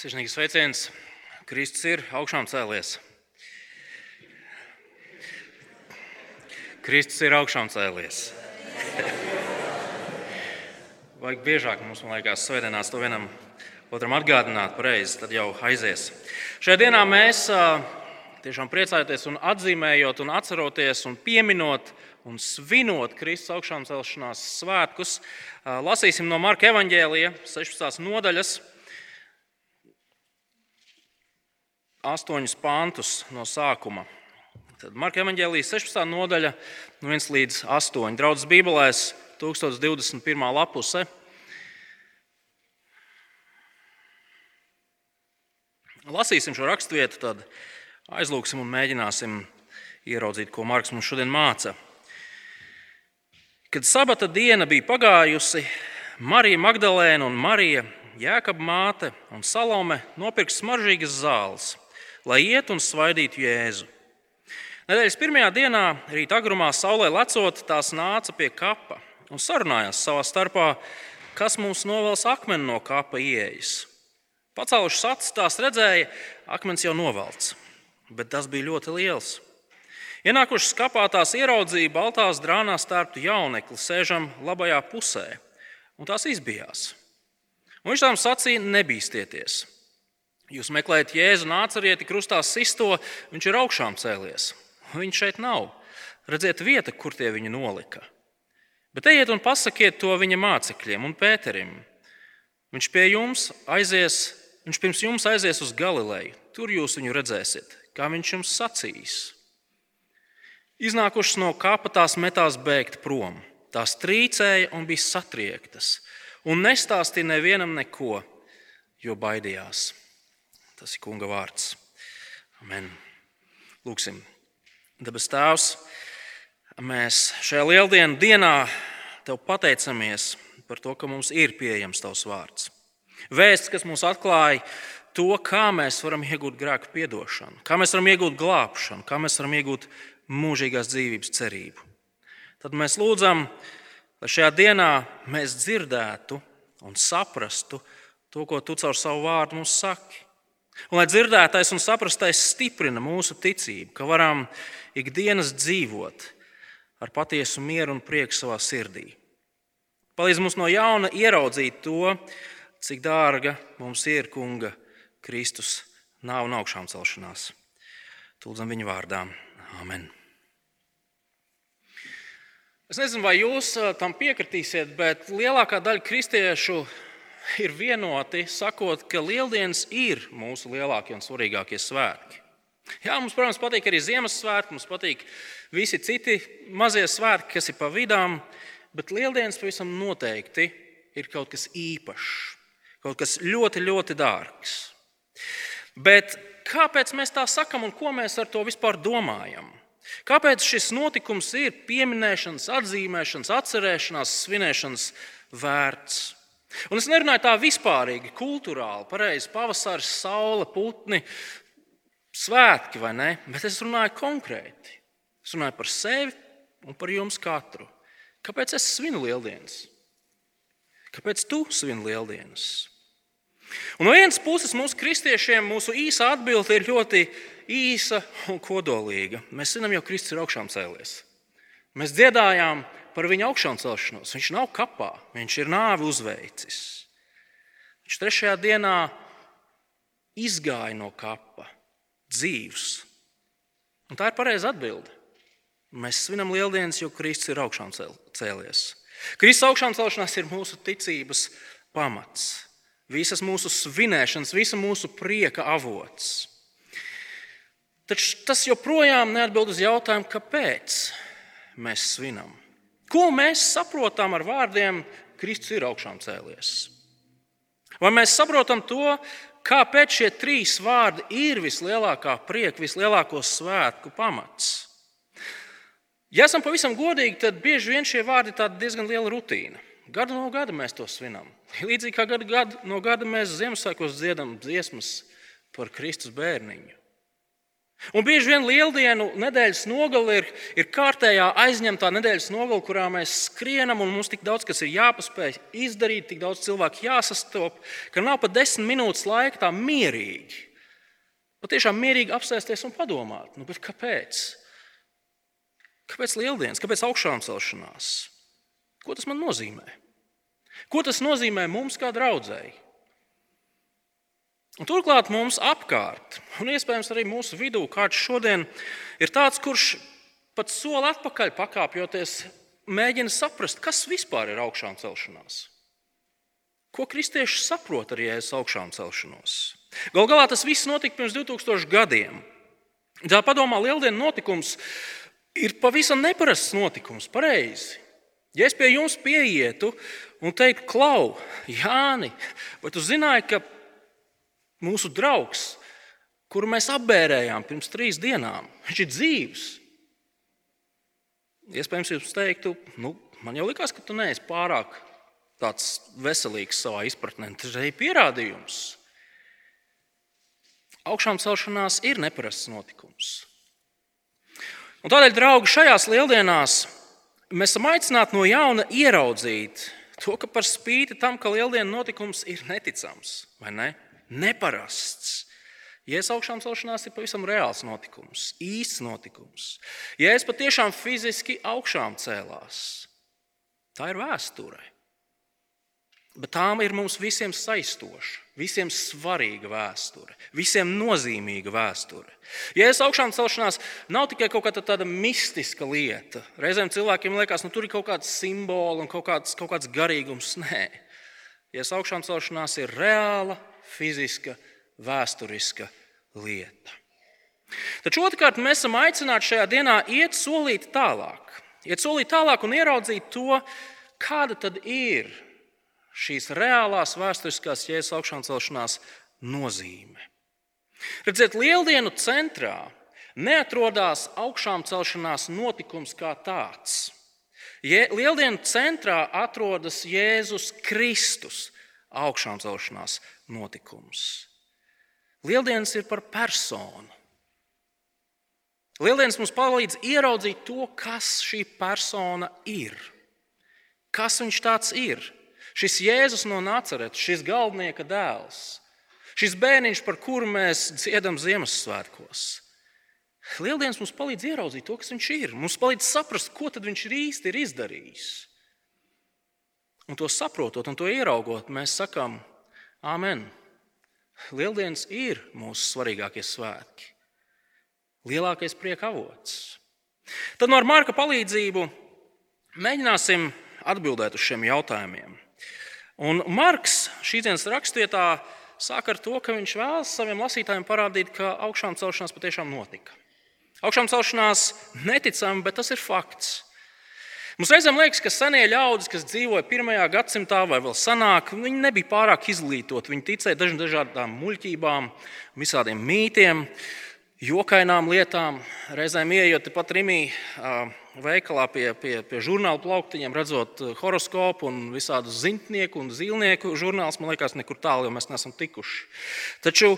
Sirsnīgs sveiciens! Kristus ir augšām cēlies. Kristus ir augšām cēlies. Vajag biežāk mums, man liekas, svētdienās to vienam otram atgādināt pareizi, tad jau aizies. Šajā dienā mēs tiešām priecājoties un atzīmējot un atceroties un pieminot un svinot Kristus augšām celšanās svētkus, lasīsim no Marka evaņģēlija 16. nodaļas. Astoņus pantus no sākuma. Tad Marka evanģēlijas 16. nodaļa, no 1 līdz 8. Draudzes Bībelēs 1021. lapuse. Lasīsim šo raksturvietu, tad aizlūksim un mēģināsim ieraudzīt, ko Marks mums šodien māca. Kad sabata diena bija pagājusi, Marija Magdalēna un Marija, Jēkab māte un Salome nopirka smaržīgas zāles, lai iet un svaidītu Jēzu. Nedēļas pirmajā dienā, rīta agrumā, saulē lecot, tās nāca pie kapa un sarunājās savā starpā, kas mums novels akmeni no kapa ieejas. Pacēlušas acis, tās redzēja, akmens jau novelts, bet tas bija ļoti liels. Ienākušas kapā tās ieraudzīja baltās drānās tērptu jaunekli, sēžam labajā pusē, un tās izbijās. Un viņš tām sacīja: Nebīsties! Jūs meklējat Jēzu nācarieti, krustā sisto, viņš ir augšām cēlies. Viņš šeit nav. Redziet, vieta, kur tie viņu nolika. Bet ejiet un pasakiet to viņa mācekļiem un Pēterim. Viņš pie jums aizies, viņš pirms jums aizies uz Galileju. Tur jūs viņu redzēsiet, kā viņš jums sacīs. Iznākušas no kapa tās metās bēgt prom. Tās trīcēja un bija satriektas, un nestāstīja nevienam neko, jo baidījās. Tas ir kunga vārds. Amen. Lūksim, debes Tēvs, mēs šajā lieldienu dienā Tev pateicamies par to, ka mums ir pieejams Tavs vārds. Vēsts, kas mums atklāja to, kā mēs varam iegūt grēku piedošanu, kā mēs varam iegūt glābšanu, kā mēs varam iegūt mūžīgās dzīvības cerību. Tad mēs lūdzam, lai šajā dienā mēs dzirdētu un saprastu to, ko Tu caur savu vārdu mums saki. Un lai dzirdētais un saprastais stiprina mūsu ticību, ka varam ikdienas dzīvot ar patiesu mieru un prieku savā sirdī. Palīdz mums no jauna ieraudzīt to, cik dārga mums ir Kunga Kristus nav un augšām celšanās. Tūlzam viņa vārdā. Amen. Es nezinu, vai jūs tam piekritīsiet, bet lielākā daļa kristiešu ir vienoti, sakot, ka lieldienas ir mūsu lielākie un svarīgākie svētki. Jā, mums, protams, patīk arī Ziemassvētki, mums patīk visi citi mazie svētki, kas ir pa vidām, bet lieldienas pavisam noteikti ir kaut kas īpašs, kaut kas ļoti, ļoti dārgs. Bet kāpēc mēs tā sakam un ko mēs ar to vispār domājam? Kāpēc šis notikums ir pieminēšanas, atzīmēšanas, atcerēšanās, svinēšanas vērts? Un es nerunāju tā vispārīgi, kultūrāli, pareizi, pavasaris, saule, putni, svētki vai ne, bet es runāju konkrēti. Es runāju par sevi un par jums katru. Kāpēc es svinu lieldienas? Kāpēc tu svini lieldienas? Un no vienas puses, mūsu kristiešiem mūsu īsa atbilde ir ļoti īsa un kodolīga. Mēs zinām, jau Kristus ir augšām cēlies. Mēs dziedājām, par viņa augšām celšanos. Viņš nav kapā, viņš ir nāvi uzveicis. Viņš trešajā dienā izgāja no kapa, dzīvs. Un tā ir pareiza atbilde. Mēs svinam lieldienas, jo Kristus ir augšām cēlies. Kristus augšām celšanās ir mūsu ticības pamats, visas mūsu svinēšanas, visa mūsu prieka avots. Taču tas joprojām neatbild uz jautājumu, kāpēc mēs svinam. Ko mēs saprotam ar vārdiem Kristus ir augšām cēlies? Vai mēs saprotam to, kāpēc šie trīs vārdi ir vislielākā prieka, vislielāko svētku pamats? Ja esam pavisam godīgi, tad bieži vien šie vārdi ir diezgan liela rutīna. Gadu no gada mēs to svinam. Līdzīgi kā gadu, gadu no gada mēs Ziemassvētkos dziedam dziesmas par Kristus bērniņu. Un bieži vien lieldienu nedēļas nogale ir, ir kārtējā aizņemtā nedēļas nogale, kurā mēs skrienam un mums tik daudz kas ir jāpaspēj izdarīt, tik daudz cilvēku jāsastop, ka nav pat desmit minūtes laika tā mierīgi. Patiešām mierīgi apsēsties un padomāt, nu, kāpēc? Kāpēc lieldienas, kāpēc augšām celšanās? Ko tas man nozīmē? Ko tas nozīmē mums kā draudzēji? Un turklāt mums apkārt, un iespējams arī mūsu vidū, kāds šodien ir tāds, kurš pat soli atpakaļ pakāpjoties, mēģina saprast, kas vispār ir augšām celšanās. Ko kristieši saprot ar jēzus augšām celšanos? Galu galā tas viss notika pirms 2000 gadiem. Tā padomā, lieldienu notikums ir pavisam neparasts notikums, pareizi. Ja es pie jums pieietu un teiktu, Klau, Jāni, vai tu zināji, ka mūsu draugs, kuru mēs apbērējām pirms trīs dienām. Viņš ir dzīves. Iespējams, jūs teiktu, nu, man jau likās, ka tu neesi pārāk tāds veselīgs savā izpratnē. Tas ir pierādījums. Augšām celšanās ir neparasts notikums. Un tādēļ, draugi, šajās lieldienās mēs esam aicināti no jauna ieraudzīt to, ka par spīti tam, ka lieldienu notikums ir neticams, vai ne? Neparasts. Jēzus augšām celšanās ir pavisam reāls notikums, īsts notikums. Jēzus patiešām fiziski augšām cēlās. Tā ir vēsture. Bet tām ir mums visiem saistoša, visiem svarīga vēsture, visiem nozīmīga vēsture. Jēzus augšām celšanās nav tikai kaut kāda tāda mistiska lieta. Reizēm cilvēkiem liekas, ka nu, tur ir kaut kāds simbols un kaut kāds, kaut kāds garīgums. Nē, Jēzus augšām celšanās ir reāla fiziska, vēsturiska lieta. Taču otrkārt, mēs esam aicināti šajā dienā iet solīt tālāk. Iet solīt tālāk un ieraudzīt to, kāda tad ir šīs reālās vēsturiskās jēzus augšām celšanās nozīme. Redziet, lieldienu centrā neatrodas augšām celšanās notikums kā tāds. Lieldienu centrā atrodas Jēzus Kristus augšām celšanās notikums. Lieldienas ir par personu. Lieldienas mums palīdz ieraudzīt to, kas šī persona ir. Kas viņš tāds ir? Šis Jēzus no Nacaretes, šis galvenieka dēls, šis bērniņš, par kuru mēs dziedam Ziemassvētkos. Lieldienas mums palīdz ieraudzīt to, kas viņš ir. Mums palīdz saprast, ko viņš īsti ir izdarījis. Un to saprotot un to ieraugot, mēs sakām, Āmen! Lieldienas ir mūsu svarīgākie svētki, lielākais prieka avots. Tad no ar Marka palīdzību mēģināsim atbildēt uz šiem jautājumiem. Un Marks šīs dienas rakstvietā sāk ar to, ka viņš vēlas saviem lasītājiem parādīt, ka augšām celšanās patiešām notika. Augšām celšanās neticami, bet tas ir fakts. Mums reizēm liekas, ka senie ļaudis, kas dzīvoja pirmajā gadsimtā vai vēl senāk, viņi nebija pārāk izglītoti. Viņi ticēja dažādām muļķībām, visādiem mītiem, jokainām lietām. Reizēm ieejot pat Rimī veikalā pie, pie, pie žurnāla plauktiņiem, redzot horoskopu un visādus zintnieku un zīlnieku žurnālus, man liekas, nekur tālu jau mēs neesam tikuši. Taču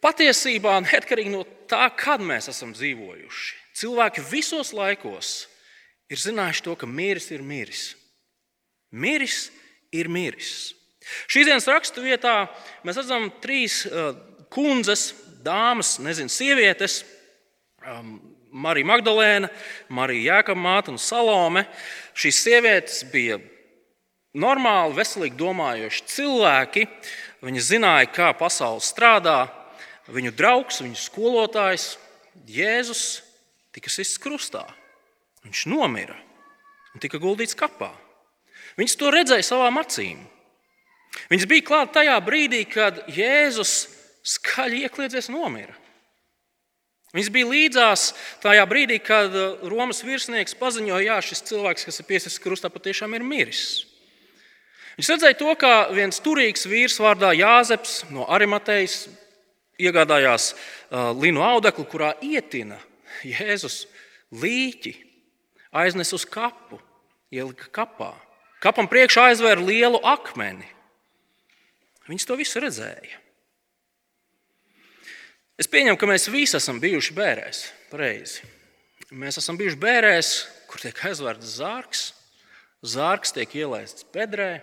patiesībā, neatkarīgi no tā, kad mēs esam dzīvojuši, cilvēki visos laikos ir zinājuši to, ka miris ir miris. Miris ir miris. Šīs dienas rakstu vietā mēs redzam trīs uh, kundzes, dāmas, nezinu, sievietes. Um, Marija Magdalēna, Marija Jēkabā māte un Salome. Šīs sievietes bija normāli, veselīgi domājoši cilvēki. Viņi zināja, kā pasaule strādā. Viņu draugs, viņu skolotājs Jēzus tika sists krustā. Viņš nomira un tika guldīts kapā. Viņas to redzēja savām acīm. Viņas bija klāt tajā brīdī, kad Jēzus skaļi iekļiedzies nomira. Viņas bija līdzās tajā brīdī, kad Romas virsnieks paziņoja, ka šis cilvēks, kas ir piesists krustā, patiešām ir miris. Viņš redzēja to, kā viens turīgs vīrs vārdā Jāzeps no Arimatejas iegādājās linu audeklu, kurā ietina Jēzus līķi aiznes uz kapu, ielika kapā. Kapam priekšā aizvēra lielu akmeni. Viņas to visu redzēja. Es pieņemu, ka mēs visi esam bijuši bērēs. Pareizi. Mēs esam bijuši bērēs, kur tiek aizvērts zārks, zārks tiek ielaists bedrē,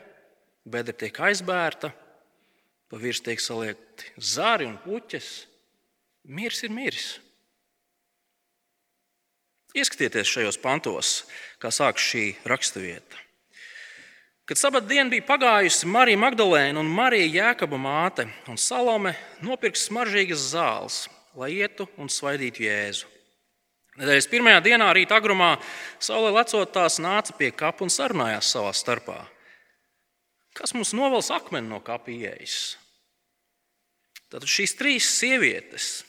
bedra tiek aizbērta, pa virsmu tiek saliekti zāri un puķes. Mirs ir miris. Ieskatieties šajos pantos, kā sākas šī raksturvieta. Kad sabat diena bija pagājusi, Marija Magdalēna un Marija Jēkaba māte un Salome nopirka smaržīgas zāles, lai ietu un svaidītu Jēzu. Nedēļas pirmajā dienā rīta agrumā saulē lecot tās nāca pie kapa un sarunājās savā starpā. Kas mums novels akmeni no kapa ieejas? Tad šīs trīs sievietes,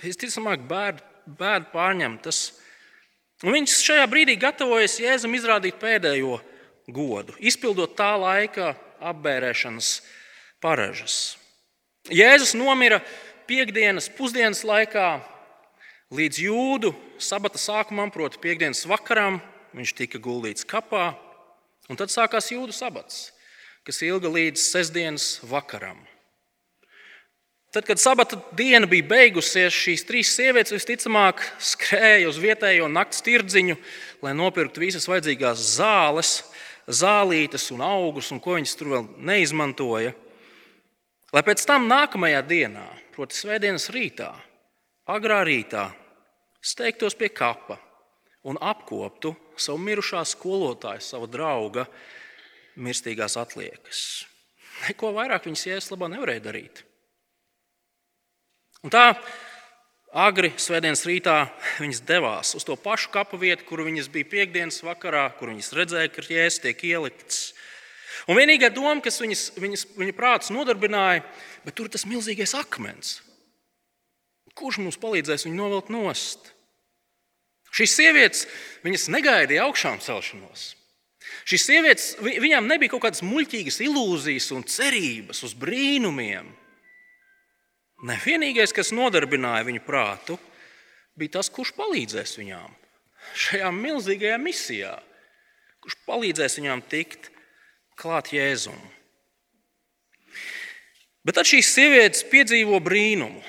visticamāk, bēdu pārņemtas, un viņas šajā brīdī gatavojas Jēzum izrādīt pēdējo godu, izpildot tā laika apbērēšanas paražas. Jēzus nomira piekdienas pusdienas laikā, līdz jūdu sabata sākumam, proti, piekdienas vakaram, viņš tika guldīts kapā, un tad sākās jūdu sabats, kas ilga līdz sestdienas vakaram. Tad, kad sabata diena bija beigusies, šīs trīs sievietes visticamāk skrēja uz vietējo naktas tirdziņu, lai nopirktu visas vajadzīgās zāles, zālītes un augus, un ko viņas tur vēl neizmantoja. Lai pēc tam nākamajā dienā, proti, svētdienas rītā, agrā rītā, steigtos pie kapa un apkoptu savu mirušā skolotāju, savu draugu mirstīgās atliekas. Neko vairāk viņas jēzus labā nevarēja darīt. Un tā Agri svētdienas rītā viņas devās uz to pašu kapu vietu, kur viņas bija piekdienas vakarā, kur viņas redzēja, ka jēzus tiek ielikts. Un vienīgā doma, kas viņas, viņas, viņa prātus nodarbināja, bet tur ir tas milzīgais akmens. Kurš mums palīdzēs viņu novilkt nost? Šīs sievietes, viņas negaidīja augšām celšanos. Šīs sievietes, viņām nebija kaut kādas muļķīgas ilūzijas un cerības uz brīnumiem. Ne vienīgais, kas nodarbināja viņu prātu, bija tas, kurš palīdzēs viņām šajā milzīgajā misijā, kurš palīdzēs viņām tikt klāt Jēzum. Bet tad šīs sievietes piedzīvo brīnumu,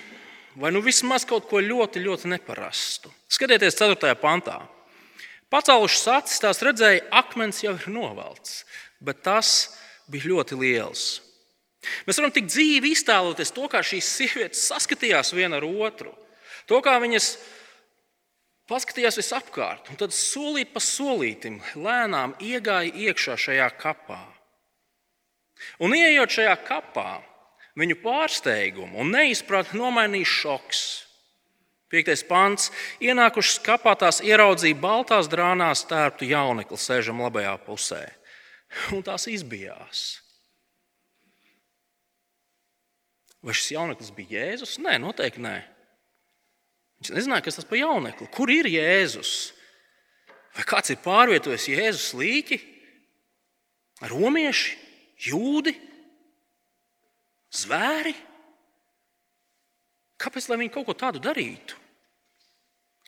vai nu vismaz kaut ko ļoti, ļoti neparastu. Skatieties, 4. pantā. Pacēlušas acis, tās redzēja, akmens jau ir novelts, bet tas bija ļoti liels. Mēs varam tik dzīvi iztēloties to, kā šīs sievietes saskatījās viena ar otru, to, kā viņas paskatījās visapkārt, un tad solīt pa solītam lēnām iegāja iekšā šajā kapā. Un ieejot šajā kapā, viņu pārsteigumu un neizpratni nomainīja šoks. Piektais pants. Ienākušas kapā tās ieraudzīja baltās drānās tērptu jaunekli sēžam labajā pusē, un tās izbijās. Vai šis jauneklis bija Jēzus? Nē, noteikti nē. Viņš nezināja, kas tas par jaunekli. Kur ir Jēzus? Vai kāds ir pārvietojis Jēzus līķi? Romieši, jūdi, zvēri? Kāpēc viņi kaut ko tādu darītu?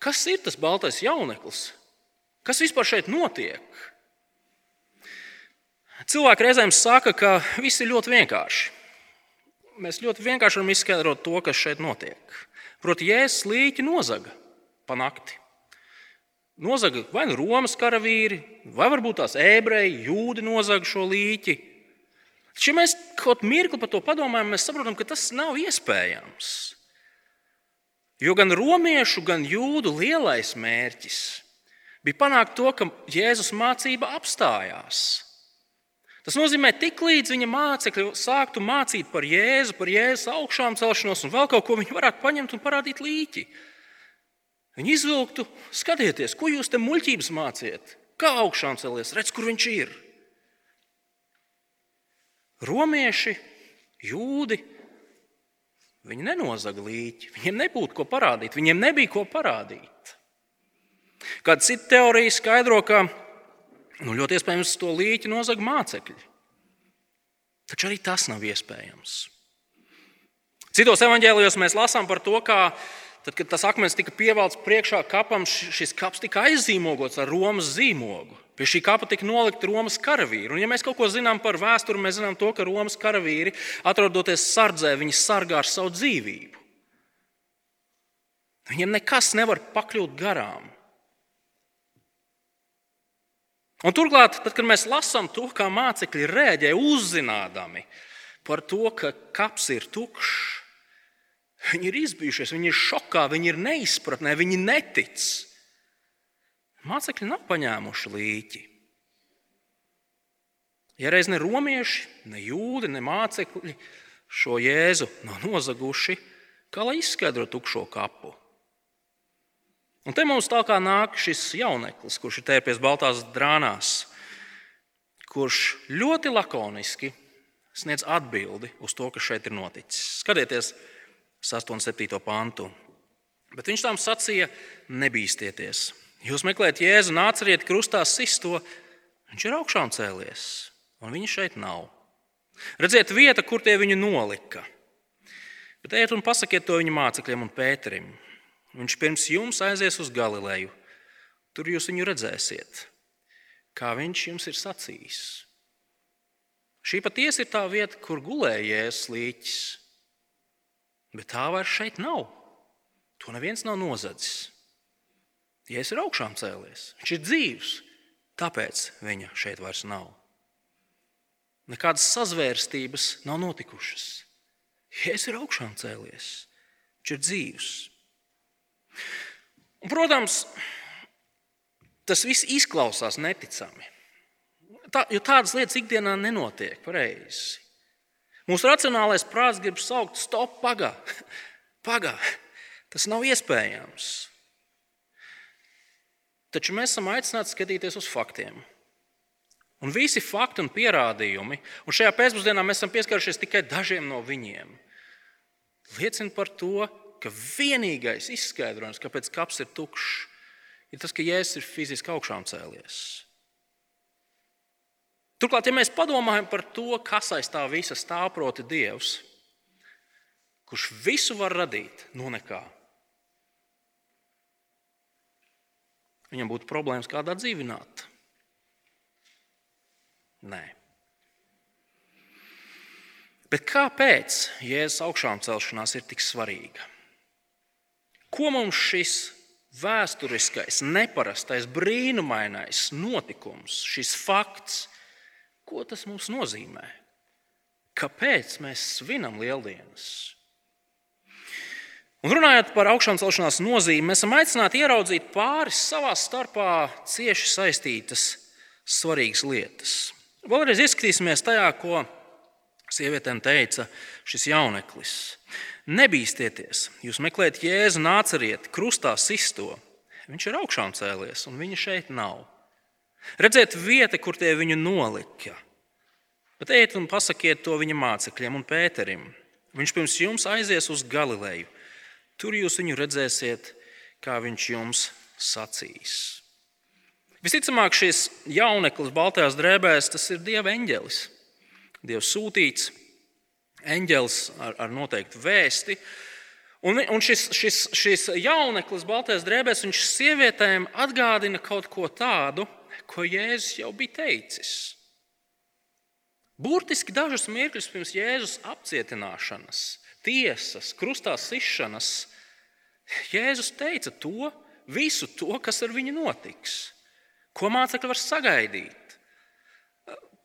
Kas ir tas baltais jauneklis? Kas vispār šeit notiek? Cilvēki reizēm saka, ka viss ir ļoti vienkārši mēs ļoti vienkārši varam izskaidrot to, kas šeit notiek. Proti, jēzus līķi nozaga pa nakti. Nozaga vai nu Romas karavīri, vai varbūt tās ebreji, jūdi nozaga šo līķi. Ja mēs kaut mirkli par to padomājam, mēs saprotam, ka tas nav iespējams. Jo gan romiešu, gan jūdu lielais mērķis bija panākt to, ka Jēzus mācība apstājās. Tas nozīmē, ka tiklīdz viņa mācekļi sāktu mācīt par Jēzu, par Jēzus augšām celšanos un vēl kaut ko, viņi varētu paņemt un parādīt līķi. Viņi izvilktu, skatieties, ko jūs te muļķības māciet, kā augšām celies, redz, kur viņš ir. Romieši, jūdi, viņi nenozaga līķi, viņiem nebūtu ko parādīt, viņiem nebija ko parādīt. Kāda cita teorija skaidro, ka Nu, ļoti iespējams, to līķi nozaga mācekļi. Taču arī tas nav iespējams. Citos evanģēlijos mēs lasām par to, kā tad, kad tas akmens tika pievelts priekšā kapam, šis kaps tika aizzīmogots ar Romas zīmogu. Pie šī kapa tika nolikti Romas karavīri. Un, ja mēs kaut ko zinām par vēsturi, mēs zinām to, ka Romas karavīri, atrodoties sardzē, viņi sargā ar savu dzīvību. Viņiem nekas nevar pakļūt garām. Un turklāt, tad, kad mēs lasām to, kā mācekļi rēģē, uzzinādami par to, ka kaps ir tukšs, viņi ir izbijušies, viņi ir šokā, viņi ir neizpratnē, viņi netic. Mācekļi nav paņēmuši līķi. Ja reiz ne romieši, ne jūdi, ne mācekļi šo jēzu nav nozaguši, kā lai izskaidrotu tukšo kapu. Un te mums tā kā nāk šis jauneklis, kurš ir tērpies baltās drānās, kurš ļoti lakoniski sniedz atbildi uz to, kas šeit ir noticis. Skatieties, 8 un 7 pantu. Bet viņš tam sacīja: Nebīsties! Jūs meklējat Jēzu, nāciet krustā sisto, viņš ir augšām cēlies, un viņa šeit nav. Redziet, vieta, kur tie viņu nolika. Bet ejiet un pasakiet to viņa mācekļiem un Pēterim. Viņš pirms jums aizies uz Galileju. Tur jūs viņu redzēsiet, kā viņš jums ir sacījis. Šī patiesi ir tā vieta, kur gulēja jēzus līķis. Bet tā vairs šeit nav. To neviens nav nozadzis. Jēzus ir augšām cēlies, viņš ir dzīvs, tāpēc viņa šeit vairs nav. Nekādas sazvērstības nav notikušas. Jēzus ir augšām cēlies, viņš ir dzīvs. Un, protams, tas viss izklausās neticami. Tā, jo tādas lietas ikdienā nenotiek pareizi. Mūsu racionālais prāts grib saukt, stop, pagaidi, pagaidi. Tas nav iespējams. Taču mēs esam aicināti skatīties uz faktiem. Un visi fakti un pierādījumi, un šajā pēcpusdienā mēs esam pieskārušies tikai dažiem no viņiem, liecina par to, ka vienīgais izskaidrojums, kāpēc kaps ir tukšs, ir tas, ka Jēzus ir fiziski augšām cēlies. Turklāt, ja mēs padomājam par to, kas aiz tā visa stāv, proti, Dievs, kurš visu var radīt no nekā, viņam būtu problēmas kādā dzīvināt. Nē. Bet kāpēc Jēzus augšām celšanās ir tik svarīga? Ko mums šis vēsturiskais, neparastais, brīnumainais notikums, šis fakts, ko tas mums nozīmē? Kāpēc mēs svinam lieldienas? Un runājot par augšām celšanās nozīmi, mēs esam aicināti ieraudzīt pāris savā starpā cieši saistītas svarīgas lietas. Vēlreiz ieskatīsimies tajā, ko sievietēm teica šis jauneklis. Nebīsties, jūs meklējat jēzu, nāciet, krustā sisto. Viņš ir augšām cēlies, un viņa šeit nav. Redziet, vieta, kur tie viņu nolika. Bet ejiet un pasakiet to viņa mācekļiem un Pēterim. Viņš pirms jums aizies uz Galileju. Tur jūs viņu redzēsiet, kā viņš jums sacīs. Visticamāk, šis jauneklis baltajās drēbēs, tas ir Dieva eņģelis. Dievs sūtīts, eņģelis ar, ar noteiktu vēsti. Un, un šis, šis, šis jauneklis, baltais drēbēs, viņš sievietēm atgādina kaut ko tādu, ko Jēzus jau bija teicis. Burtiski dažus mirkļus pirms Jēzus apcietināšanas, tiesas, krustā sišanas, Jēzus teica to, visu to, kas ar viņu notiks, ko mācekļi var sagaidīt.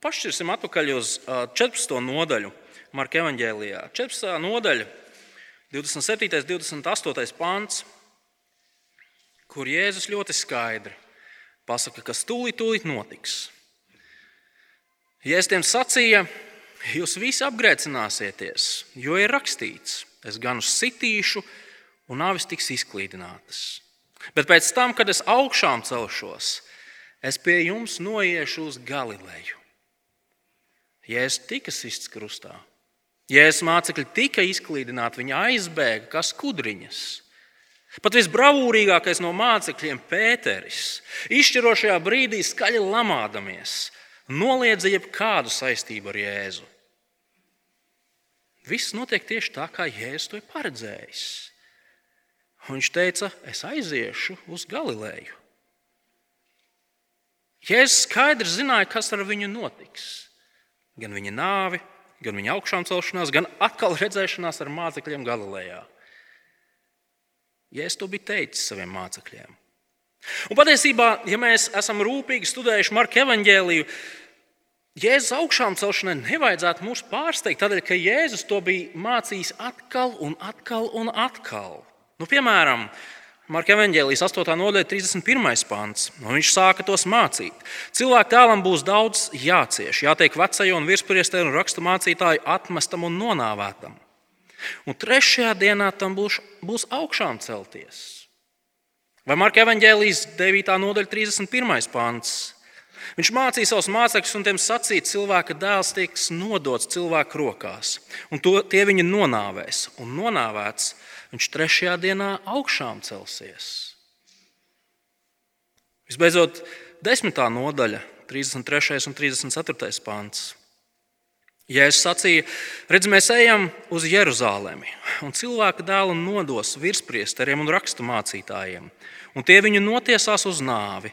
Pašķirsim atpakaļ uz 14. nodaļu. Marka evanģēlijā. 14. nodaļa, 27. un 28. pāns, kur Jēzus ļoti skaidri pasaka, kas tūlīt, tūlīt notiks. Jēzus tiem sacīja, jūs visi apgrēcināsieties, jo ir rakstīts, es gan uz sitīšu, un avis tiks izklīdinātas. Bet pēc tam, kad es augšām celšos, es pie jums noiešu uz Galileju. Jēzus tika sists krustā. Jēzus mācekļi tika izklīdināti, viņi aizbēga kā skudriņas. Pat visbravūrīgākais no mācekļiem, Pēteris, izšķirošajā brīdī skaļi lamādamies, noliedza jebkādu saistību ar Jēzu. Viss notiek tieši tā, kā Jēzus to ir paredzējis. Un viņš teica, es aiziešu uz Galileju. Jēzus skaidri zināja, kas ar viņu notiks. Gan viņa nāvi, gan viņa augšām celšanās, gan atkal redzēšanās ar mācekļiem Galilejā. Jēzus to bija teicis saviem mācekļiem. Un patiesībā, ja mēs esam rūpīgi studējuši Marka evaņģēliju, Jēzus augšām celšanai nevajadzētu mūs pārsteigt, tādēļ, ka Jēzus to bija mācījis atkal un atkal un atkal. Nu, piemēram, Marka Evanģēlijas 8. nodaļa, 31. pants. Un viņš sāka tos mācīt. Cilvēku tēlam būs daudz jācieš, jātiek vecajam un virspriestēm un rakstu mācītāju atmestam un nonāvētam. Un trešajā dienā tam būs, būs augšām celties. Vai Marka Evanģēlijas 9. nodaļa, 31. pants. Viņš mācīja savus mācekļus, un tiem sacīja, ka cilvēka dēls tiks nodots cilvēku rokās, un to, tie viņu nonāvēs. Un nonāvēts viņš trešajā dienā augšām celsies. Visbeidzot, desmitā nodaļa, 33. un 34. pāns. Jēzus sacīja, redz, mēs ejam uz Jeruzalemi, un cilvēka dēlu nodos virspriesteriem un rakstu mācītājiem, un tie viņu notiesās uz nāvi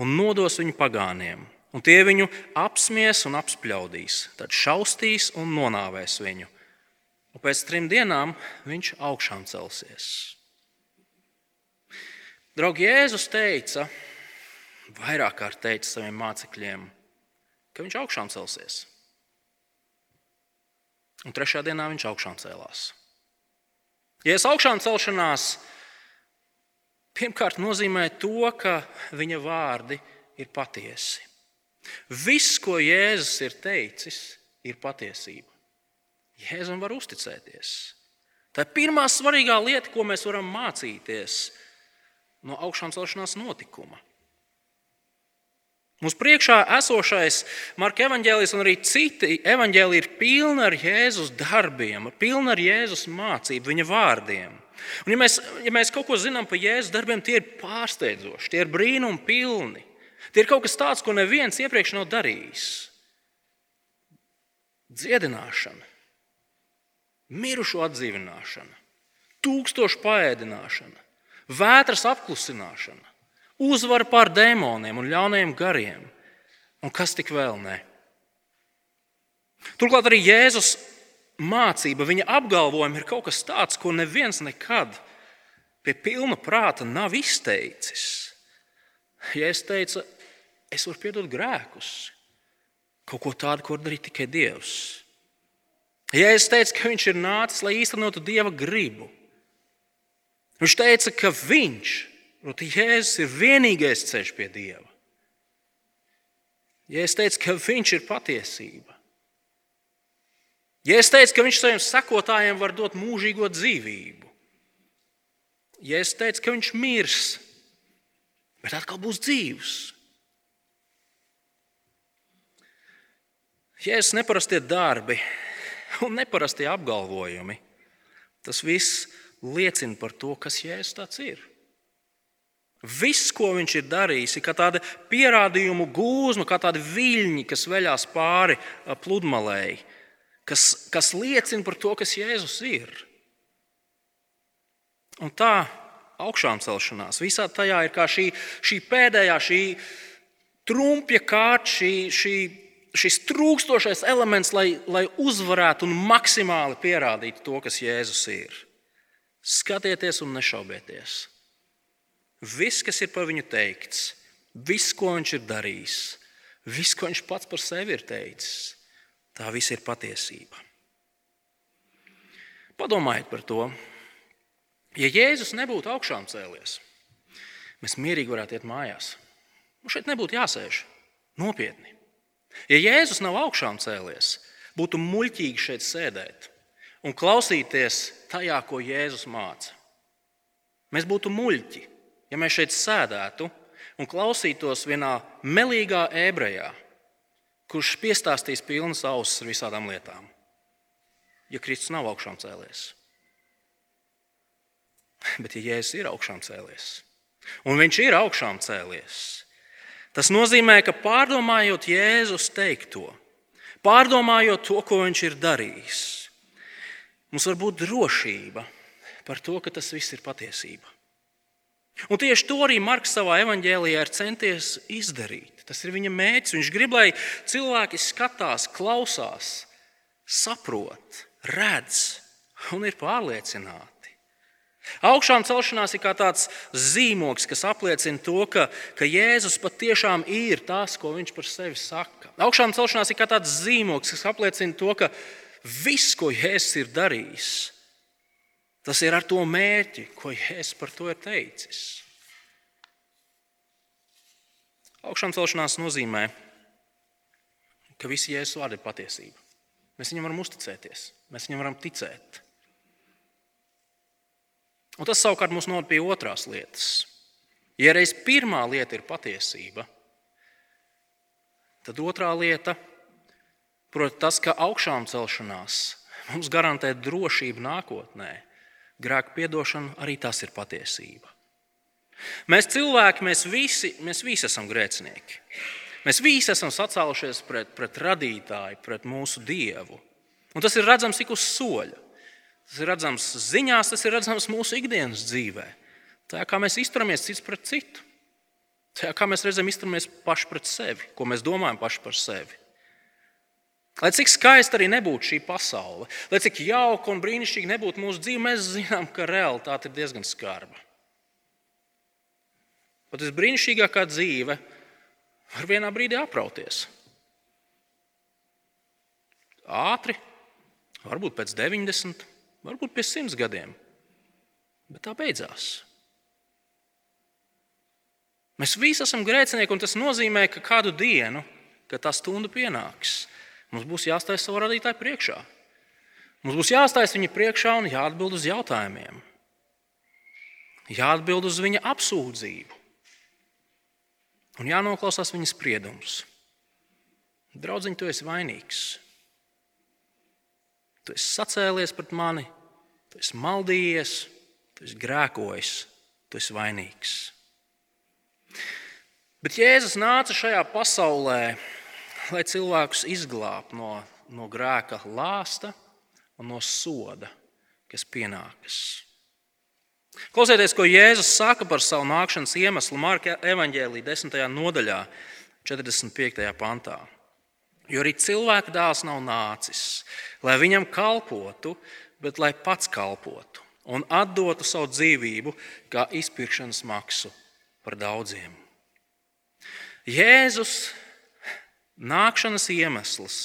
un nodos viņu pagāniem, un tie viņu apsmies un apspļaudīs, tad šaustīs un nonāvēs viņu un pēc trim dienām viņš augšām celsies. Draugi, Jēzus teica, vairāk kārt teica saviem mācekļiem, ka viņš augšām celsies. Un trešajā dienā viņš augšām cēlās. Jēzus augšām celšanās pirmkārt nozīmē to, ka viņa vārdi ir patiesi. Viss, ko Jēzus ir teicis, ir patiesība. Jēzum var uzticēties. Tā ir pirmā svarīgā lieta, ko mēs varam mācīties no augšām celšanās notikuma. Mums priekšā esošais Marka evanģēlijs un arī citi evanģēliji ir pilni ar Jēzus darbiem, pilni ar Jēzus mācību, viņa vārdiem. Un, ja, mēs, ja mēs kaut ko zinām par Jēzus darbiem, tie ir pārsteidzoši, tie ir brīnumi pilni. Tie ir kaut kas tāds, ko neviens iepriekš nav darījis. Dziedināšana, mirušo atdzīvināšana, tūkstošu paēdināšana, vētras apklusināšana, uzvara pār dēmoniem un ļaunajiem gariem, un kas tik vēl ne. Turklāt arī Jēzus mācība, viņa apgalvojumi ir kaut kas tāds, ko neviens nekad pie pilna prāta nav izteicis. Jēzus teica, es varu piedot grēkus, kaut ko tādu, ko var darīt tikai Dievs. Jēzus teica, ka viņš ir nācis, lai īstenotu dieva gribu. Viņš teica, ka viņš, proti, Jēzus ir vienīgais ceļš pie dieva. Jēzus teica, ka viņš ir patiesība. Jēzus teica, ka viņš saviem sekotājiem var dot mūžīgo dzīvību. Jēzus teica, ka viņš mirs, bet atkal būs dzīvs. Jēzus neparastie darbi un neparastie apgalvojumi. Tas viss liecina par to, kas Jēzus tāds ir. Viss, ko viņš ir darījis, ir kā tāda pierādījumu gūzma, kā tādi viļņi, kas veļās pāri pludmalei, kas, kas liecina par to, kas Jēzus ir. Un tā augšām celšanās visā tajā ir kā šī, šī pēdējā, šī trumpja kārta, šī, šī šis trūkstošais elements, lai, lai uzvarētu un maksimāli pierādītu to, kas Jēzus ir. Skatieties un nešaubieties. Viss, kas ir par viņu teikts, viss, ko viņš ir darījis, viss, ko viņš pats par sevi ir teicis, tā viss ir patiesība. Padomājiet par to. Ja Jēzus nebūtu augšām cēlies, mēs mierīgi varētu iet mājās. Mums šeit nebūtu jāsēž nopietni. Ja Jēzus nav augšām cēlies, būtu muļķīgi šeit sēdēt un klausīties tajā, ko Jēzus māca. Mēs būtu muļķi, ja mēs šeit sēdētu un klausītos vienā melīgā ebrejā, kurš piestāstīs pilnas ausis ar visādām lietām, ja Kristus nav augšām cēlies. Bet, ja Jēzus ir augšām cēlies, un viņš ir augšām cēlies, Tas nozīmē, ka pārdomājot Jēzus teikto, pārdomājot to, ko viņš ir darījis, mums var būt drošība par to, ka tas viss ir patiesība. Un tieši to arī Marks savā evanģēlijā ir centies izdarīt. Tas ir viņa mērķis. Viņš grib, lai cilvēki skatās, klausās, saprot, redz un ir pārliecināti. Augšām celšanās ir kā tāds zīmogs, kas apliecina to, ka, ka Jēzus patiešām ir tas, ko viņš par sevi saka. Augšām celšanās ir kā tāds zīmogs, kas apliecina to, ka viss, ko Jēzus ir darījis, tas ir ar to mērķi, ko Jēzus par to ir teicis. Augšām celšanās nozīmē, ka visi Jēzus vārdi ir patiesība. Mēs viņam varam uzticēties, mēs viņam varam ticēt. Un tas savukārt mūs noved pie otrās lietas. Ja reiz pirmā lieta ir patiesība, tad otrā lieta, proti, tas, ka augšām celšanās mums garantē drošību nākotnē, grēku piedošana, arī tas ir patiesība. Mēs cilvēki, mēs visi, mēs visi esam grēcinieki. Mēs visi esam sacēlušies pret, pret radītāju, pret mūsu dievu. Un tas ir redzams ik uz soļa. Tas ir redzams ziņās, tas ir redzams mūsu ikdienas dzīvē. Tā kā mēs izturamies cits pret citu. Tā kā mēs reizēm izturamies paši pret sevi, ko mēs domājam paši par sevi. Lai cik skaista arī nebūtu šī pasaule, lai cik jauka un brīnišķīga nebūtu mūsu dzīve, mēs zinām, ka realitāte ir diezgan skarba. Pat visbrīnišķīgākā dzīve var vienā brīdī aprauties. Ātri, varbūt pēc 90, varbūt pie simts gadiem, bet tā beidzās. Mēs visi esam grēcinieki, un tas nozīmē, ka kādu dienu, kad tā stunda pienāks, mums būs jāstājas savu radītāju priekšā. Mums būs jāstājas viņa priekšā un jāatbild uz jautājumiem. Jāatbild uz viņa apsūdzību un jānoklausās viņa spriedumus. Draudziņ, tu esi vainīgs. Tu esi sacēlies pret mani, tu esi maldījies, tu esi grēkojis, tu esi vainīgs. Bet Jēzus nāca šajā pasaulē, lai cilvēkus izglābtu no, no grēka lāsta un no soda, kas pienākas. Klausieties, ko Jēzus saka par savu nākšanas iemeslu Marka evanģēlī 10. nodaļā, 45. pantā. Jo arī cilvēka dēls nav nācis, lai viņam kalpotu, bet lai pats kalpotu un atdotu savu dzīvību kā izpirkšanas maksu par daudziem. Jēzus nākšanas iemesls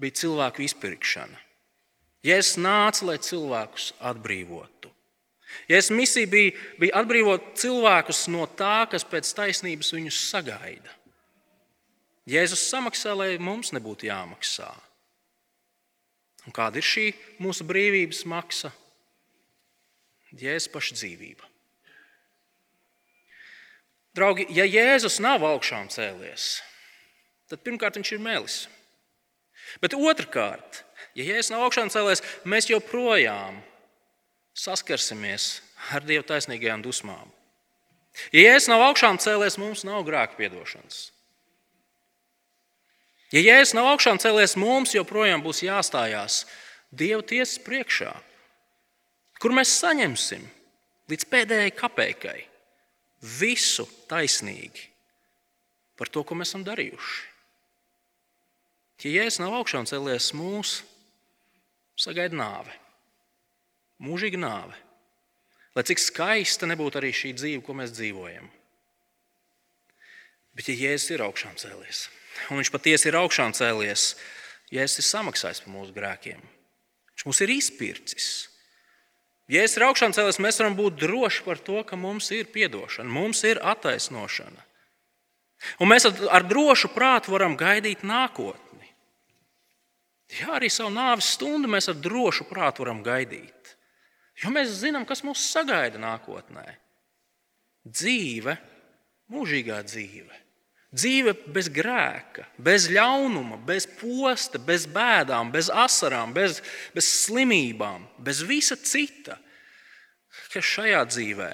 bija cilvēku izpirkšana. Jēzus nāca, lai cilvēkus atbrīvotu. Jēzus misija bija, bija atbrīvot cilvēkus no tā, kas pēc taisnības viņus sagaida. Jēzus samaksā, lai mums nebūtu jāmaksā. Un kāda ir šī mūsu brīvības maksa? Jēzus paša dzīvība. Draugi, ja Jēzus nav augšām cēlies, tad pirmkārt viņš ir melis. Bet otrkārt, ja Jēzus nav augšām cēlies, mēs joprojām saskarsimies ar Dieva taisnīgajām dusmām. Ja Jēzus nav augšām cēlies, mums nav grēka piedošanas. Ja Jēzus nav augšām cēlies, mums joprojām būs jāstājās Dieva tiesas priekšā, kur mēs saņemsim līdz pēdējai kapeikai visu taisnīgi par to, ko mēs esam darījuši. Ja Jēzus nav augšām cēlies, mūs sagaida nāve, mūžīga nāve. Lai cik skaista nebūtu arī šī dzīve, ko mēs dzīvojam. Bet, ja Jēzus ir augšām cēlies, un viņš patiesi ir augšām cēlies, es esmu samaksājis par mūsu grēkiem. Viņš mums ir izpircis. Ja es ir augšām cēlies, mēs varam būt droši par to, ka mums ir atdošana, mums ir attaisnošana. Un mēs ar drošu prātu varam gaidīt nākotni. Jā, arī savu nāves stundu mēs ar drošu prātu varam gaidīt. Jo mēs zinām, kas mūs sagaida nākotnē. Dzīve, mūžīgā dzīve. Dzīve bez grēka, bez ļaunuma, bez posta, bez bēdām, bez asarām, bez, bez slimībām, bez visa cita, kas šajā dzīvē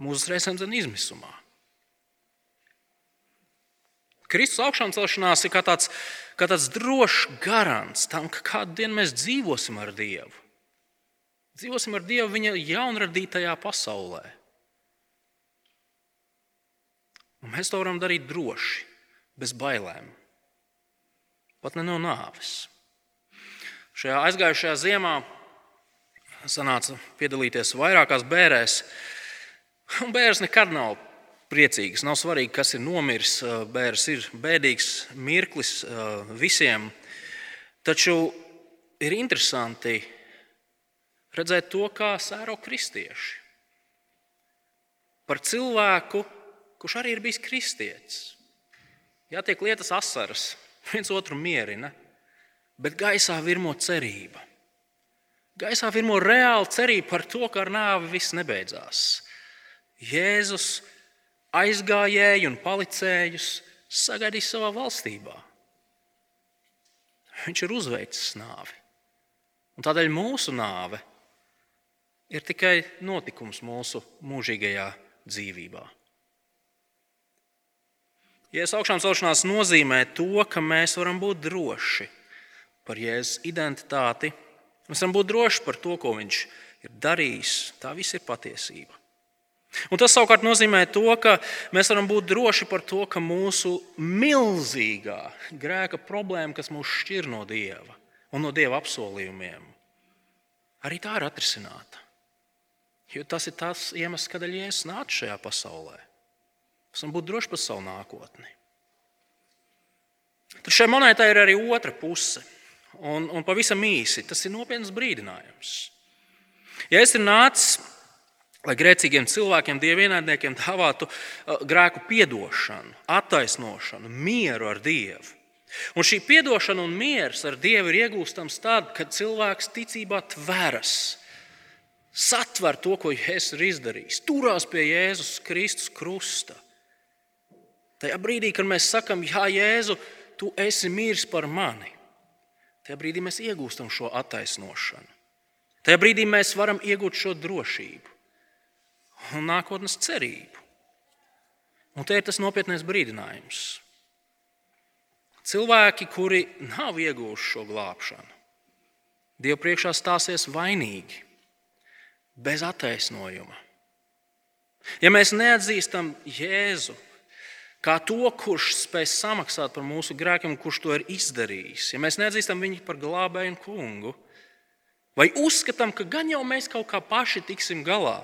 mūs reizēm zina izmisumā. Kristus augšām celšanās ir kā tāds, kā tāds drošs garants tam, ka kādu dienu mēs dzīvosim ar Dievu. Dzīvosim ar Dievu viņa jaunradītajā pasaulē. Un mēs to varam darīt droši, bez bailēm, pat ne no nāves. Šajā aizgājušajā ziemā sanāca piedalīties vairākās bērēs. Bērns nekad nav priecīgs. Nav svarīgi, kas ir nomiris. Bērns ir bēdīgs mirklis visiem. Taču ir interesanti redzēt to, kā sēro kristieši. Par cilvēku, kurš arī ir bijis kristietis. Jā, tiek lietas asaras, viens otru mierina, bet gaisā virmo cerība. Gaisā virmo reāla cerība par to, ka ar nāvi viss nebeidzās. Jēzus aizgājēju un palicējus sagaidīs savā valstībā. Viņš ir uzveicis nāvi. Un tādēļ mūsu nāve ir tikai notikums mūsu mūžīgajā dzīvībā. Jēzus augšām celšanās nozīmē to, ka mēs varam būt droši par Jēzus identitāti. Mēs varam būt droši par to, ko Viņš ir darījis. Tā viss ir patiesība. Un tas savukārt nozīmē to, ka mēs varam būt droši par to, ka mūsu milzīgā grēka problēma, kas mūs šķir no Dieva un no Dieva apsolījumiem, arī tā ir atrisināta. Jo tas ir tas iemesls, kādēļ Jēzus nāca šajā pasaulē. Mēs varam būt droši par savu nākotni. Tad šai monētai ir arī otra puse. Un, un pavisam īsi tas ir nopietns brīdinājums. Ja es ir nācis, lai grēcīgiem cilvēkiem, dievienaidniekiem dāvātu uh, grēku piedošanu, attaisnošanu, mieru ar Dievu. Un šī atdošana un miers ar Dievu ir iegūstams tad, kad cilvēks ticībā tveras satver to, ko Jēzus ir izdarījis, turās pie Jēzus Kristus krusta. Tajā brīdī, kad mēs sakām, Jā, Jēzu, tu esi miris par mani, tajā brīdī mēs iegūstam šo attaisnošanu. Tajā brīdī mēs varam iegūt šo drošību un nākotnes cerību. Un te ir tas nopietnais brīdinājums. Cilvēki, kuri nav ieguvuši šo glābšanu, Dievu priekšā stāsies vainīgi bez attaisnojuma. Ja mēs neatzīstam Jēzu kā to, kurš spēj samaksāt par mūsu grēkiem, kurš to ir izdarījis, ja mēs neatzīstam viņu par glābēju un kungu, vai uzskatām, ka gan jau mēs kaut kā paši tiksim galā,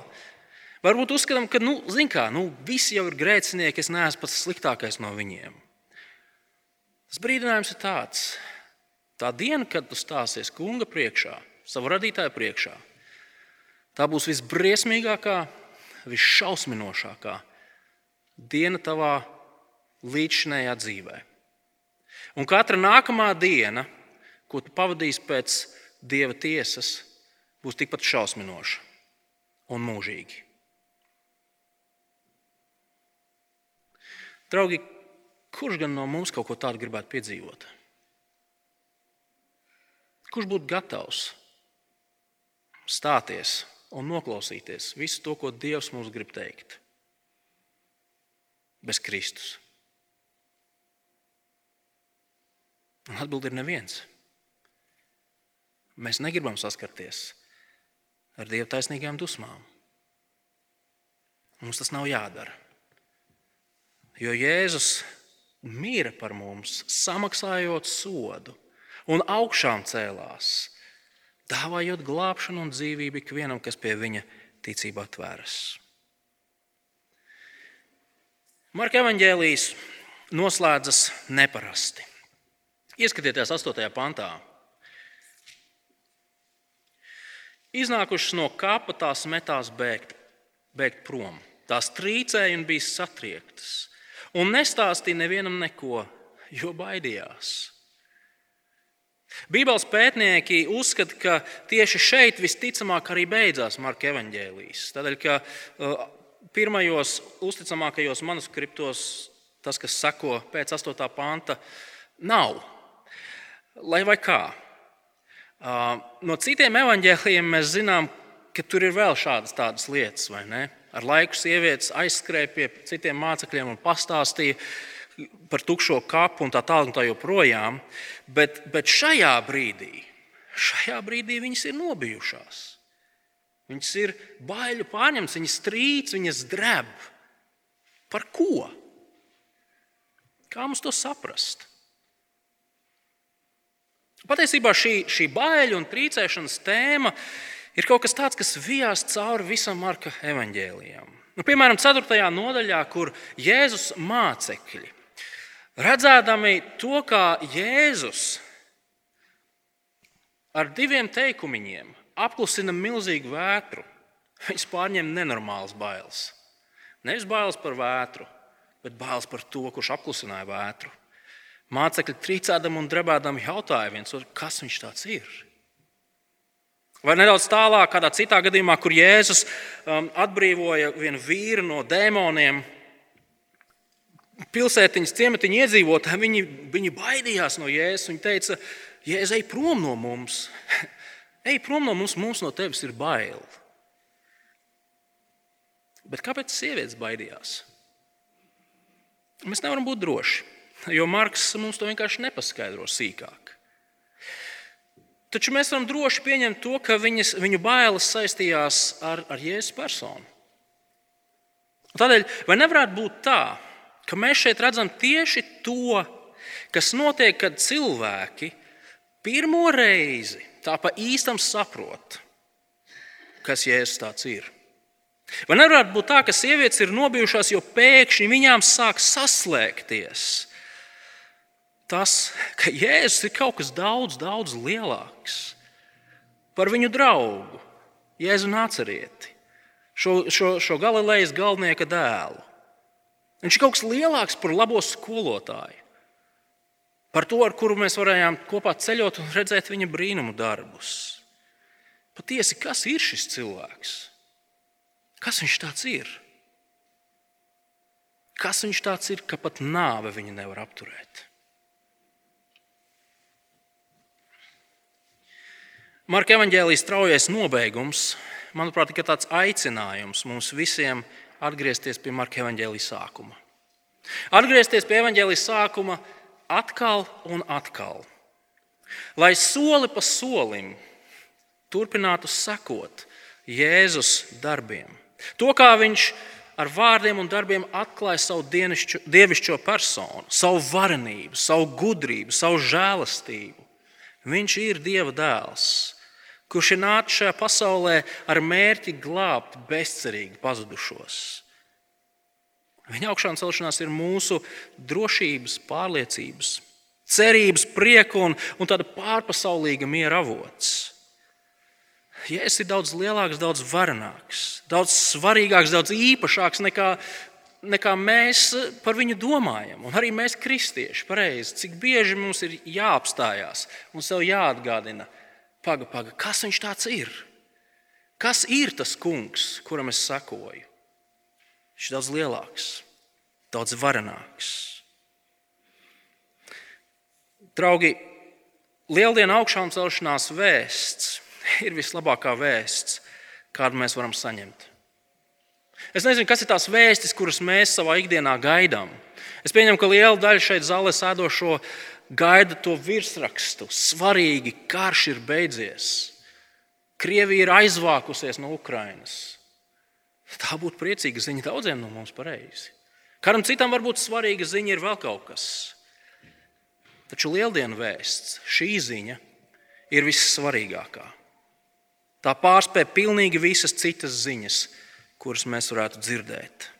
varbūt uzskatām, ka nu, kā, nu, visi jau ir grēcinieki, es neesmu pats sliktākais no viņiem. Tas brīdinājums ir tāds, tā diena, kad tu stāsies kunga priekšā, savu radītāju priekšā, Tā būs visbriesmīgākā, visšausminošākā diena tavā līdzšinējā dzīvē. Un katra nākamā diena, ko tu pavadīsi pēc dieva tiesas, būs tikpat šausminoša un mūžīga. Draugi, kurš gan no mums kaut ko tādu gribētu piedzīvot? Kurš būtu gatavs stāties un noklausīties visu to, ko Dievs mums grib teikt. Bez Kristus. Un atbildi ir neviens. Mēs negribam saskarties ar Dieva taisnīgām dusmām. Mums tas nav jādara. Jo Jēzus mīra par mums, samaksājot sodu un augšām cēlās dāvājot glābšanu un dzīvību ikvienam, kas pie viņa ticībā tvēras. Marka evanģēlijas noslēdzas neparasti. Ieskatieties 8. pantā. Iznākušas no kapa, tās metās bēgt, bēgt prom. Tās trīcēja un bija satriektas. Un nestāstīja nevienam neko, jo baidījās. Bībeles pētnieki uzskata, ka tieši šeit visticamāk arī beidzās Marka evaņģēlijas. Tādēļ, ka uh, pirmajos uzticamākajos manuskriptos tas, kas sako pēc 8. panta, nav. Lai vai kā. No citiem evaņģēlījiem mēs zinām, ka tur ir vēl šādas tādas lietas, vai ne? Ar laiku sievietes aizskrēja pie citiem mācekļiem un pastāstīja, par tukšo kapu un tā tālāk, tā joprojām. Bet, bet šajā brīdī, šajā brīdī viņas ir nobijušās. Viņas ir baiļu pārņemtas, viņas trīc, viņas dreb. Par ko? Kā mums to saprast? Patiesībā šī, šī baiļu un trīcēšanas tēma ir kaut kas tāds, kas vijās cauri visam Marka evaņģēlijam. Nu, piemēram, 4. nodaļā, kur Jēzus mācekļi, redzēdami to, kā Jēzus ar diviem teikumiem apklusina milzīgu vētru, viņus pārņem nenormāls bailes. Nevis bailes par vētru, bet bailes par to, kurš apklusināja vētru. Mācekļi trīcēdam un drebēdam jautāja viens otru, kas viņš tāds ir. Vai nedaudz tālāk, kādā citā gadījumā, kur Jēzus um, atbrīvoja vienu vīru no dēmoniem, pilsētiņas ciematiņa iedzīvotāji, viņi, viņi baidījās no Jēzus. Viņi teica, Jēzus, ej prom no mums, ej prom no mums, mums no tevis ir bail. Bet kāpēc sievietes baidījās? Mēs nevaram būt droši, jo Marks mums to vienkārši nepaskaidro sīkāk. Taču mēs varam droši pieņemt to, ka viņas, viņu bailes saistījās ar, ar Jēzus personu. Tādēļ, vai nevarētu būt tā, ka mēs šeit redzam tieši to, kas notiek, kad cilvēki pirmo reizi tā pa īstam saprot, kas Jēzus tāds ir? Vai nevarētu būt tā, ka sievietes ir nobijušās, jo pēkšņi viņām sāk saslēgties tas, ka Jēzus ir kaut kas daudz, daudz lielāks par viņu draugu, Jēzu Nācerieti, šo, šo, šo Galilejas galvenieka dēlu. Viņš ir kaut kas lielāks par labo skolotāju, par to, ar kuru mēs varējām kopā ceļot un redzēt viņa brīnumu darbus. Patiesi, kas ir šis cilvēks? Kas viņš tāds ir? Kas viņš tāds ir, ka pat nāve viņu nevar apturēt? Marka evanģēlijas straujais nobeigums, manuprāt, ir tāds aicinājums mums visiem atgriezties pie Marka evanģēlijas sākuma. Atgriezties pie evanģēlijas sākuma atkal un atkal. Lai soli pa solim turpinātu sekot Jēzus darbiem. To, kā viņš ar vārdiem un darbiem atklāja savu dienišķo, dievišķo personu, savu varenību, savu gudrību, savu žēlastību. Viņš ir Dieva dēls, kurš ir nācis šajā pasaulē ar mērķi glābt bezcerīgi pazudušos. Viņa augšām celšanās ir mūsu drošības, pārliecības, cerības, prieka un, un tāda pārpasaulīga miera avots. Jēzus ir daudz lielāks, daudz varenāks, daudz svarīgāks, daudz īpašāks nekā, nekā mēs par viņu domājam. Un arī mēs, kristieši, pareizi, cik bieži mums ir jāapstājās un sev jāatgādina, paga, paga, kas viņš tāds ir. Kas ir tas kungs, kuram es sekoju? Viņš ir daudz lielāks, daudz varenāks. Draugi, lieldienu augšām celšanās vēsts ir vislabākā vēsts, kādu mēs varam saņemt. Es nezinu, kas ir tās vēstis, kuras mēs savā ikdienā gaidām. Es pieņemu, ka liela daļa šeit zālē sēdošo gaida to virsrakstu. Svarīgi, karš ir beidzies. Krievija ir aizvākusies no Ukrainas. Tā būtu priecīga ziņa daudziem no mums pareizi. Kādam citam varbūt svarīga ziņa ir vēl kaut kas. Taču lieldienu vēsts, šī ziņa ir vissvarīgākā. Tā pārspēja pilnīgi visas citas ziņas, kuras mēs varētu dzirdēt.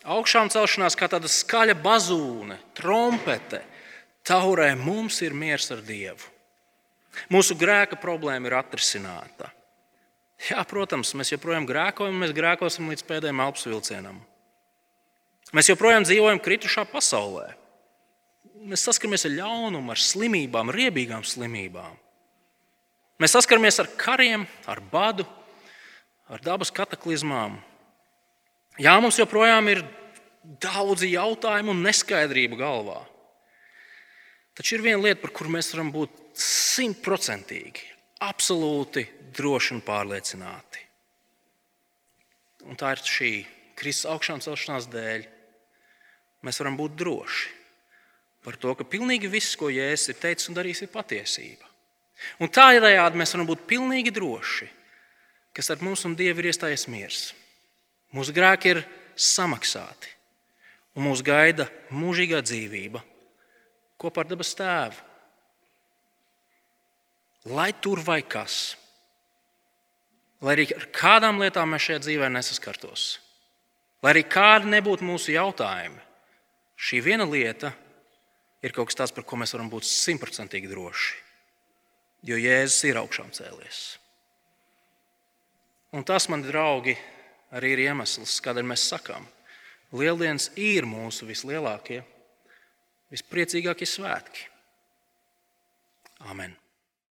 Augšām celšanās kā tāda skaļa bazūne, trompete, taurē mums ir miers ar Dievu. Mūsu grēka problēma ir atrisināta. Jā, protams, mēs joprojām grēkojam, mēs grēkosim līdz pēdējiem elpas vilcienam. Mēs joprojām dzīvojam kritušā pasaulē. Mēs saskaramies ar ļaunumu, ar slimībām, riebīgām slimībām. Mēs saskaramies ar kariem, ar badu, ar dabas kataklizmām. Jā, mums joprojām ir daudzi jautājumi un neskaidrība galvā. Taču ir viena lieta, par kuru mēs varam būt simtprocentīgi, absolūti droši un pārliecināti. Un tā ir šī Kristus augšām celšanās dēļ. Mēs varam būt droši par to, ka pilnīgi viss, ko Jēzus ir teicis un darījis, ir patiesība. Un tādējādi mēs varam būt pilnīgi droši, ka starp mums un Dievu ir iestājies miers. Mūsu grēki ir samaksāti, un mūs gaida mūžīgā dzīvība kopā ar dabas tēvu. Lai tur vai kas, lai arī ar kādām lietām mēs šajā dzīvē nesaskartos, lai arī kādi nebūtu mūsu jautājumi, šī viena lieta ir kaut kas tāds, par ko mēs varam būt simtprocentīgi droši. Jo Jēzus ir augšām cēlies. Un tas, mani draugi, arī ir iemesls, kādēļ mēs sakām, Lieldienas ir mūsu vislielākie, vispriecīgākie svētki. Amen!